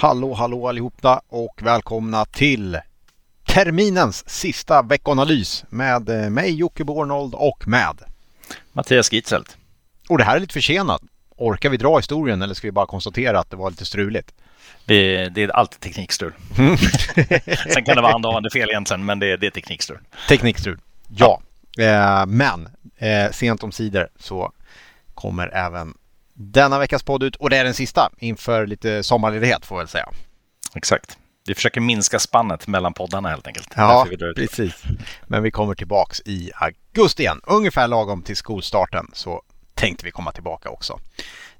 Hallå, hallå allihopa och välkomna till terminens sista veckoanalys med eh, mig Jocke Bornold och med Mattias Gitzelt. Och det här är lite försenat. Orkar vi dra historien eller ska vi bara konstatera att det var lite struligt? Det, det är alltid teknikstrul. Sen kan det vara andra fel egentligen, men det, det är teknikstrul. Teknikstrul, ja. ja. Eh, men eh, sent om sidor så kommer även denna veckas podd ut och det är den sista inför lite sommarledighet får jag väl säga. Exakt. Vi försöker minska spannet mellan poddarna helt enkelt. Ja, precis. Men vi kommer tillbaks i augusti igen, ungefär lagom till skolstarten så tänkte vi komma tillbaka också.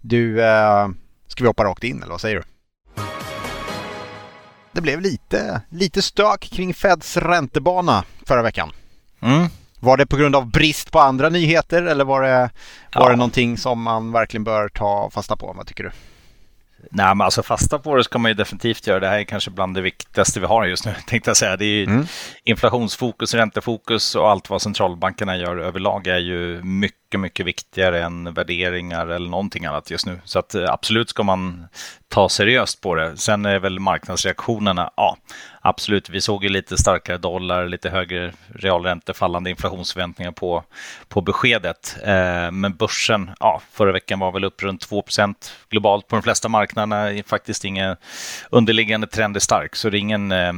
Du, eh, ska vi hoppa rakt in eller vad säger du? Det blev lite, lite stök kring Feds räntebana förra veckan. Mm. Var det på grund av brist på andra nyheter eller var det, var ja. det någonting som man verkligen bör ta fasta på? Vad tycker du? Nej, men alltså fasta på det ska man ju definitivt göra. Det här är kanske bland det viktigaste vi har just nu, tänkte jag säga. Det är mm. inflationsfokus, räntefokus och allt vad centralbankerna gör överlag är ju mycket mycket, mycket viktigare än värderingar eller någonting annat just nu. Så att eh, absolut ska man ta seriöst på det. Sen är väl marknadsreaktionerna, ja, absolut. Vi såg ju lite starkare dollar, lite högre realräntor, fallande inflationsförväntningar på, på beskedet. Eh, men börsen, ja, förra veckan var väl upp runt 2% globalt på de flesta marknaderna. Faktiskt ingen underliggande trend är stark, så det är ingen, eh,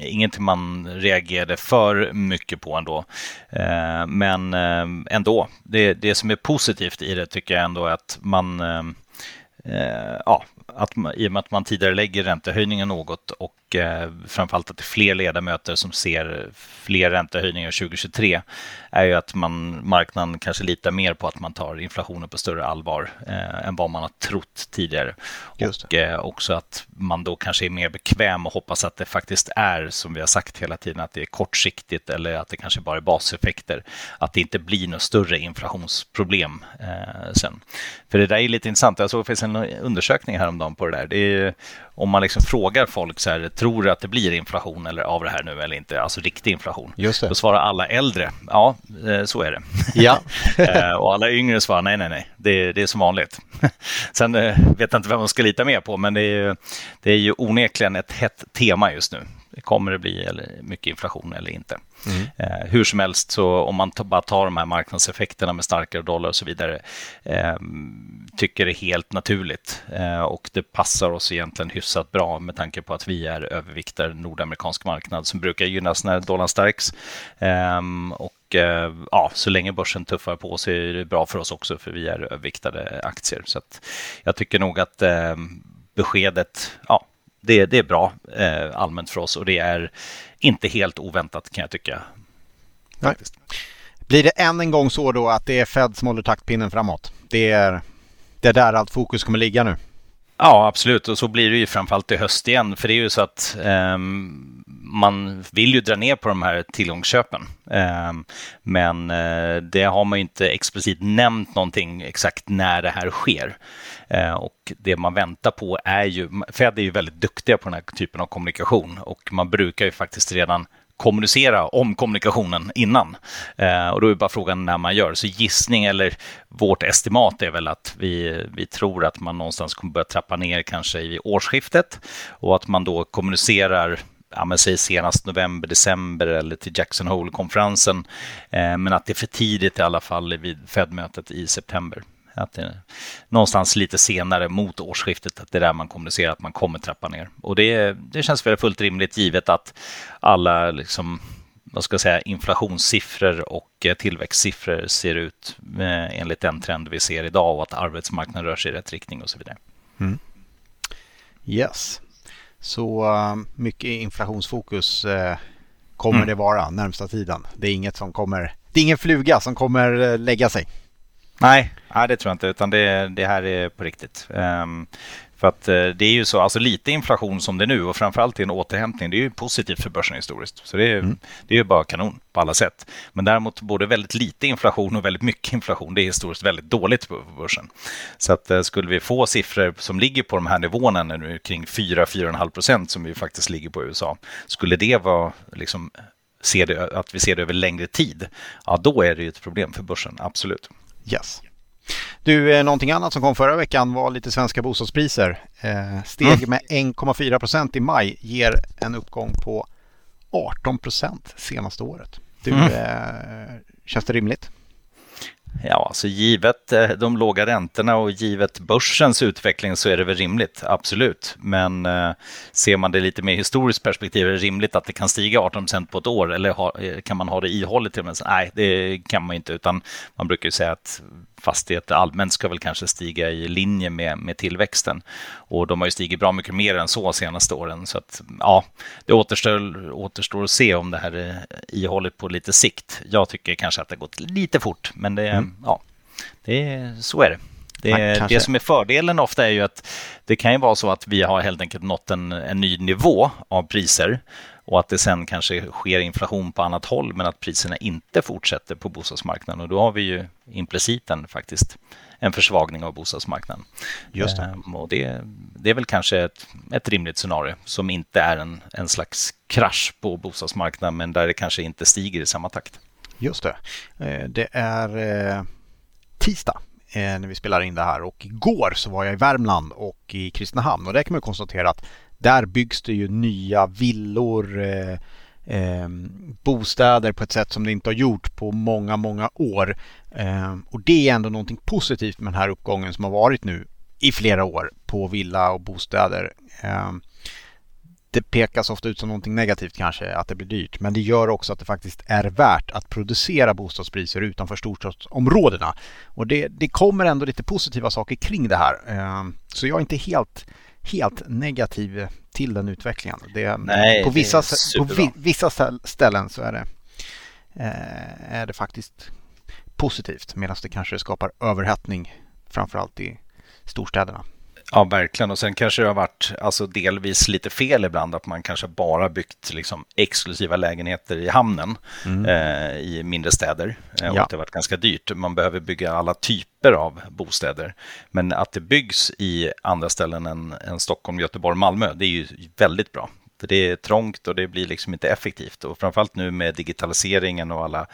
ingenting man reagerade för mycket på ändå. Eh, men eh, ändå, det, det som är positivt i det tycker jag ändå är att man eh, eh ja, att man, i och med att man tidigare lägger räntehöjningen något och eh, framförallt att det är fler ledamöter som ser fler räntehöjningar 2023 är ju att man, marknaden kanske litar mer på att man tar inflationen på större allvar eh, än vad man har trott tidigare. Och eh, också att man då kanske är mer bekväm och hoppas att det faktiskt är som vi har sagt hela tiden att det är kortsiktigt eller att det kanske bara är baseffekter. Att det inte blir något större inflationsproblem eh, sen. För det där är lite intressant. Jag såg finns en undersökning häromdagen på det där. Det är, om man liksom frågar folk så här, tror du att det blir inflation eller av det här nu eller inte, alltså riktig inflation. Just det. Då svarar alla äldre, ja, eh, så är det. Ja. Eh, och alla yngre svarar, nej, nej, nej, det, det är som vanligt. Sen eh, vet jag inte vem man ska lita mer på, men det är, det är ju onekligen ett hett tema just nu. Kommer det bli mycket inflation eller inte? Mm. Eh, hur som helst, så om man bara tar de här marknadseffekterna med starkare dollar och så vidare, eh, tycker det är helt naturligt. Eh, och det passar oss egentligen hyfsat bra med tanke på att vi är överviktar nordamerikansk marknad som brukar gynnas när dollarn stärks. Ehm, och eh, ja, så länge börsen tuffar på så är det bra för oss också, för vi är överviktade aktier. Så jag tycker nog att ehm, beskedet, ja, det, det är bra eh, allmänt för oss och det är inte helt oväntat kan jag tycka. Nej. Blir det än en gång så då att det är Fed som håller taktpinnen framåt? Det är, det är där allt fokus kommer ligga nu? Ja, absolut. Och så blir det ju framförallt i höst igen. För det är ju så att um, man vill ju dra ner på de här tillgångsköpen. Eh, men eh, det har man ju inte explicit nämnt någonting exakt när det här sker. Eh, och det man väntar på är ju, Fed är ju väldigt duktiga på den här typen av kommunikation och man brukar ju faktiskt redan kommunicera om kommunikationen innan. Eh, och då är bara frågan när man gör. Så gissning eller vårt estimat är väl att vi, vi tror att man någonstans kommer börja trappa ner kanske i årsskiftet och att man då kommunicerar ja, men säg senast november, december eller till Jackson Hole-konferensen. Eh, men att det är för tidigt i alla fall vid Fed-mötet i september. Att det någonstans lite senare mot årsskiftet, att det är där man kommunicerar att man kommer trappa ner. Och det, det känns väl fullt rimligt givet att alla liksom, vad ska jag säga, inflationssiffror och eh, tillväxtsiffror ser ut eh, enligt den trend vi ser idag och att arbetsmarknaden rör sig i rätt riktning och så vidare. Mm. Yes, så uh, mycket inflationsfokus uh, kommer mm. det vara närmsta tiden. Det är inget som kommer, det är ingen fluga som kommer lägga sig. Nej, nej, det tror jag inte, utan det, det här är på riktigt. Um, för att uh, det är ju så, alltså lite inflation som det är nu och framförallt i en återhämtning, det är ju positivt för börsen historiskt. Så det är, mm. det är ju bara kanon på alla sätt. Men däremot både väldigt lite inflation och väldigt mycket inflation, det är historiskt väldigt dåligt på börsen. Så att uh, skulle vi få siffror som ligger på de här nivåerna nu kring 4-4,5 procent som vi faktiskt ligger på i USA, skulle det vara liksom det, att vi ser det över längre tid, ja då är det ju ett problem för börsen, absolut. Yes. Du, eh, någonting annat som kom förra veckan var lite svenska bostadspriser. Eh, steg mm. med 1,4 procent i maj ger en uppgång på 18 procent senaste året. Du, mm. eh, känns det rimligt? Ja, alltså givet eh, de låga räntorna och givet börsens utveckling så är det väl rimligt, absolut. Men eh, ser man det lite mer historiskt perspektiv, är det rimligt att det kan stiga 18 procent på ett år eller ha, eh, kan man ha det ihålligt till och med? Nej, det kan man inte, utan man brukar ju säga att fastigheter allmänt ska väl kanske stiga i linje med, med tillväxten. Och de har ju stigit bra mycket mer än så senaste åren. Så att, ja, det återstår, återstår att se om det här är ihålligt på lite sikt. Jag tycker kanske att det har gått lite fort, men det, mm ja, det, så är det. Det, det, som är fördelen ofta är ju att det kan ju vara så att vi har helt enkelt nått en, en ny nivå av priser och att det sen kanske sker inflation på annat håll men att priserna inte fortsätter på bostadsmarknaden och då har vi ju impliciten faktiskt en försvagning av bostadsmarknaden. Just det. Ehm, och det, det är väl kanske ett, ett rimligt scenario som inte är en, en slags krasch på bostadsmarknaden men där det kanske inte stiger i samma takt. Just det. Eh, det är eh, tisdag eh, när vi spelar in det här och igår så var jag i Värmland och i Kristinehamn och där kan man konstatera att där byggs det ju nya villor, bostäder på ett sätt som det inte har gjort på många, många år. Och det är ändå någonting positivt med den här uppgången som har varit nu i flera år på villa och bostäder. Det pekas ofta ut som någonting negativt kanske, att det blir dyrt. Men det gör också att det faktiskt är värt att producera bostadspriser utanför storstadsområdena. Och det, det kommer ändå lite positiva saker kring det här. Eh, så jag är inte helt helt negativ till den utvecklingen. Det, Nej, på, vissa, på vissa ställen så är det, eh, är det faktiskt positivt medan det kanske skapar överhettning framförallt i storstäderna. Ja, verkligen. Och sen kanske det har varit alltså, delvis lite fel ibland att man kanske bara byggt liksom, exklusiva lägenheter i hamnen mm. eh, i mindre städer. Eh, ja. Och det har varit ganska dyrt. Man behöver bygga alla typer av bostäder. Men att det byggs i andra ställen än, än Stockholm, Göteborg, Malmö, det är ju väldigt bra. Det är trångt och det blir liksom inte effektivt. Och framförallt nu med digitaliseringen och alla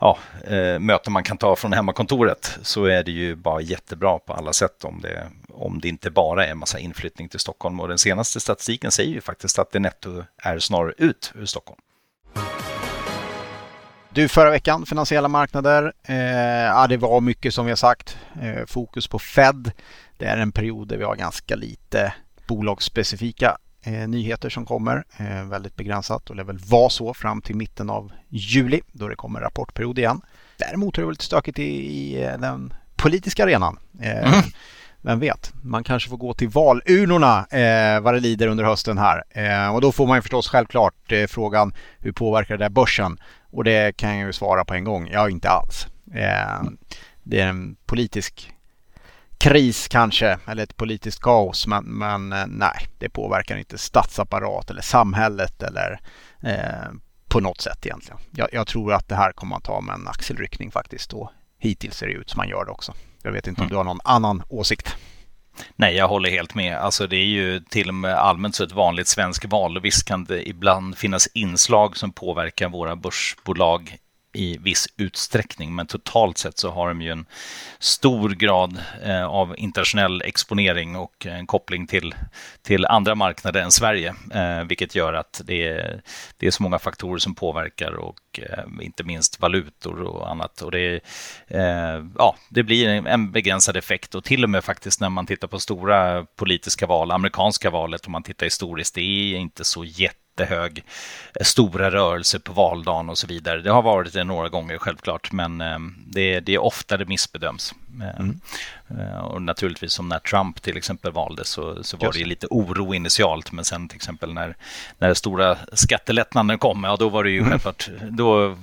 ja, eh, möten man kan ta från hemmakontoret så är det ju bara jättebra på alla sätt om det, om det inte bara är en massa inflyttning till Stockholm. Och den senaste statistiken säger ju faktiskt att det netto är snarare ut ur Stockholm. Du, förra veckan, finansiella marknader. Eh, ja, det var mycket som vi har sagt. Eh, fokus på Fed. Det är en period där vi har ganska lite bolagsspecifika eh, nyheter som kommer. Eh, väldigt begränsat och det väl vara så fram till mitten av juli då det kommer rapportperiod igen. Däremot är det lite stökigt i, i eh, den politiska arenan. Eh, mm. Vem vet, man kanske får gå till valurnorna eh, vad det lider under hösten här. Eh, och då får man ju förstås självklart eh, frågan hur påverkar det där börsen? Och det kan jag ju svara på en gång, ja inte alls. Eh, det är en politisk kris kanske, eller ett politiskt kaos. Men, men eh, nej, det påverkar inte statsapparat eller samhället eller eh, på något sätt egentligen. Jag, jag, tror att det här kommer man ta med en axelryckning faktiskt och hittills ser det ut som man gör det också. Jag vet inte om mm. du har någon annan åsikt? Nej, jag håller helt med. Alltså det är ju till och med allmänt så ett vanligt svenskt val. Visst kan det ibland finnas inslag som påverkar våra börsbolag i viss utsträckning, men totalt sett så har de ju en stor grad eh, av internationell exponering och en koppling till, till andra marknader än Sverige, eh, vilket gör att det är, det är så många faktorer som påverkar och eh, inte minst valutor och annat. Och det, ja, det blir en begränsad effekt och till och med faktiskt när man tittar på stora politiska val, amerikanska valet, om man tittar historiskt, det är inte så jätte jättehög, eh, stora rörelser på valdagen och så vidare. Det har varit det några gånger självklart, men eh, det, det är ofta det missbedöms. Eh, mm. Och naturligtvis som när Trump till exempel valdes så, så var det lite oro initialt, men sen till exempel när, när stora skattelättnader kom, ja då var det ju mm. självklart, då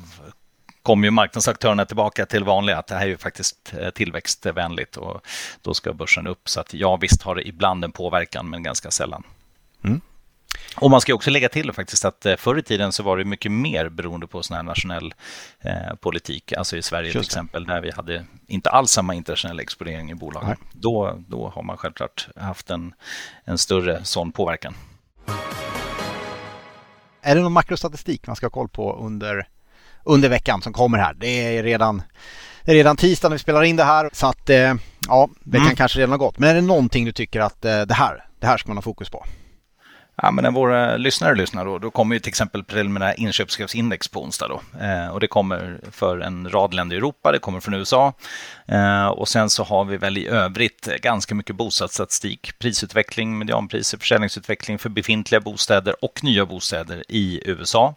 kom ju marknadsaktörerna tillbaka till vanliga, att det här är ju faktiskt tillväxtvänligt och då ska börsen upp. Så att ja, visst har det ibland en påverkan, men ganska sällan. Mm. Och man ska också lägga till faktiskt att eh, förr i tiden så var det mycket mer beroende på sån här nationell eh, politik, alltså i Sverige till exempel, där vi hade inte alls samma internationell exponering i bolagen. Då, då har man självklart haft en, en större sån påverkan. Är det någon makrostatistik man ska ha koll på under, under veckan som kommer här? Det är redan det är redan tisdag när vi spelar in det här så att eh, ja, det kan Mm. kanske redan ha gått. Men är det någonting du tycker att eh, det här, det här ska man ha fokus på? Ja, men när våra lyssnare lyssnar då, då kommer ju till exempel preliminära inköpschefsindex på onsdag. Då. Eh, och det kommer för en rad länder i Europa, det kommer från USA. Eh, och sen så har vi väl i övrigt eh, ganska mycket bostadsstatistik, prisutveckling, medianpriser, försäljningsutveckling för befintliga bostäder och nya bostäder i USA.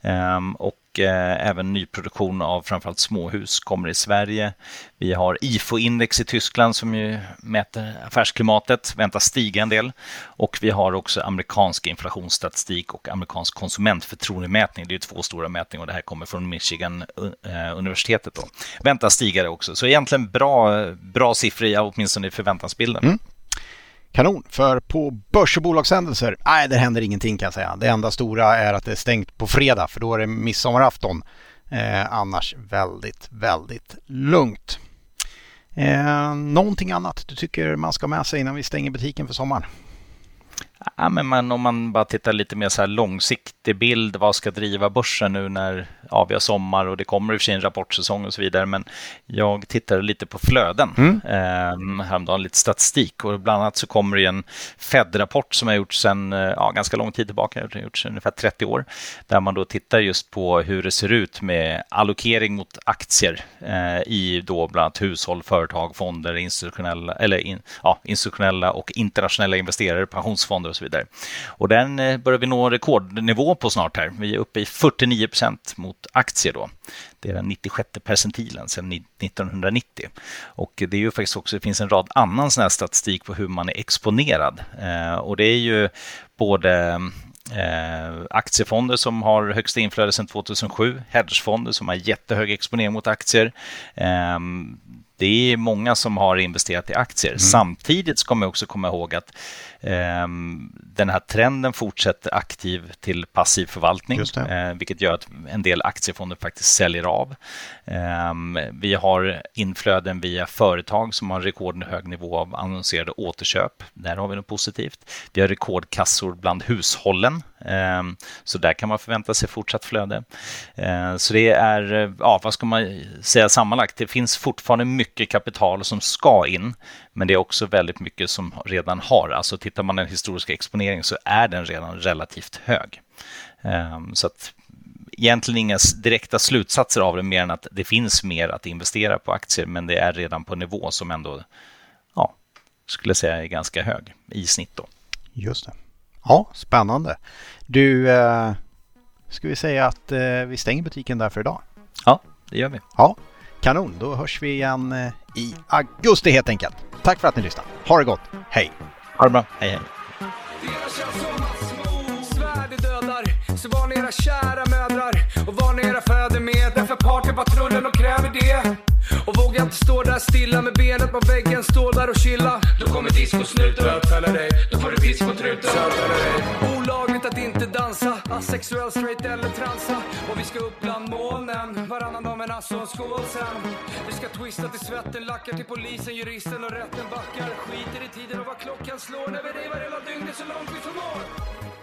Ehm, och eh, även nyproduktion av framförallt småhus kommer i Sverige. Vi har IFO-index i Tyskland som ju mäter affärsklimatet, väntas stiga en del. Och vi har också amerikansk inflationsstatistik och amerikansk konsumentförtroendemätning. Det är två stora mätningar och det här kommer från Michigan universitetet Då. Väntas stiga det också. Så egentligen bra, bra siffror, ja, åtminstone i förväntansbilden. Mm. Kanon, för på börs och bolagshändelser, nej det händer ingenting kan jag säga. Det enda stora är att det är stängt på fredag för då är det midsommarafton. Eh, annars väldigt, väldigt lugnt. Eh, någonting annat du tycker man ska ha med sig innan vi stänger butiken för sommaren? Ja, men man, om man bara tittar lite mer så här långsiktig bild, vad ska driva börsen nu när ja, vi har sommar och det kommer i och för sig en rapportsäsong och så vidare. Men jag tittar lite på flöden Mm. eh, häromdagen, lite statistik och bland annat så kommer det en Fed-rapport som har gjorts sedan eh, ja, ganska lång tid tillbaka, gjorts ungefär 30 år, där man då tittar just på hur det ser ut med allokering mot aktier eh, i då bland annat hushåll, företag, fonder, institutionella, eller in, ja, institutionella och internationella investerare, pensionsfonder och så vidare. Och den eh, börjar vi nå rekordnivå på snart här. Vi är uppe i 49 procent mot aktier då. Det är den 96 percentilen sedan 1990. Och det är ju faktiskt också, det finns en rad annan sån här statistik på hur man är exponerad. Eh, och det är ju både Eh, aktiefonder som har högsta inflöde sedan 2007, hedgefonder som har jättehög exponering mot aktier. Eh, det är många som har investerat i aktier. Samtidigt ska man också komma ihåg att eh, den här trenden fortsätter aktiv till passiv förvaltning, eh, vilket gör att en del aktiefonder faktiskt säljer av. Eh, vi har inflöden via företag som har rekordhög nivå av annonserade återköp. Där har vi något positivt. Vi har rekordkassor bland hushållen, Ehm, så där kan man förvänta sig fortsatt flöde. Ehm, så det är, ja, vad ska man säga sammanlagt? Det finns fortfarande mycket kapital som ska in, men det är också väldigt mycket som redan har. Alltså tittar man den historiska exponeringen så är den redan relativt hög. Ehm, så att egentligen inga direkta slutsatser av det mer än att det finns mer att investera på aktier, men det är redan på nivå som ändå, ja, skulle säga är ganska hög i snitt då. Just det. Ja, spännande. Du, eh, ska vi säga att eh, vi stänger butiken där för idag? Ja, det gör vi. Ja, kanon. Då hörs vi igen eh, i augusti helt enkelt. Tack för att ni lyssnade. Ha det gott. Hej! Ha det bra. Hej, hej. Så var ni era kära mödrar och var ni era fäder med Därför partypatrullen och kräver det Våga inte stå där stilla med benet på väggen Stå där och chilla Då kommer discosnuten Bötfäller dig. Då får du piss på truten Olagligt att inte dansa Asexuell, straight eller transa. Och vi ska upp bland molnen Varannan dag men alltså en skål sen. Vi ska twista till svetten Lackar till polisen, juristen och rätten backar. Skiter i tiden och vad klockan slår När vi revar hela dygnet så långt vi förmår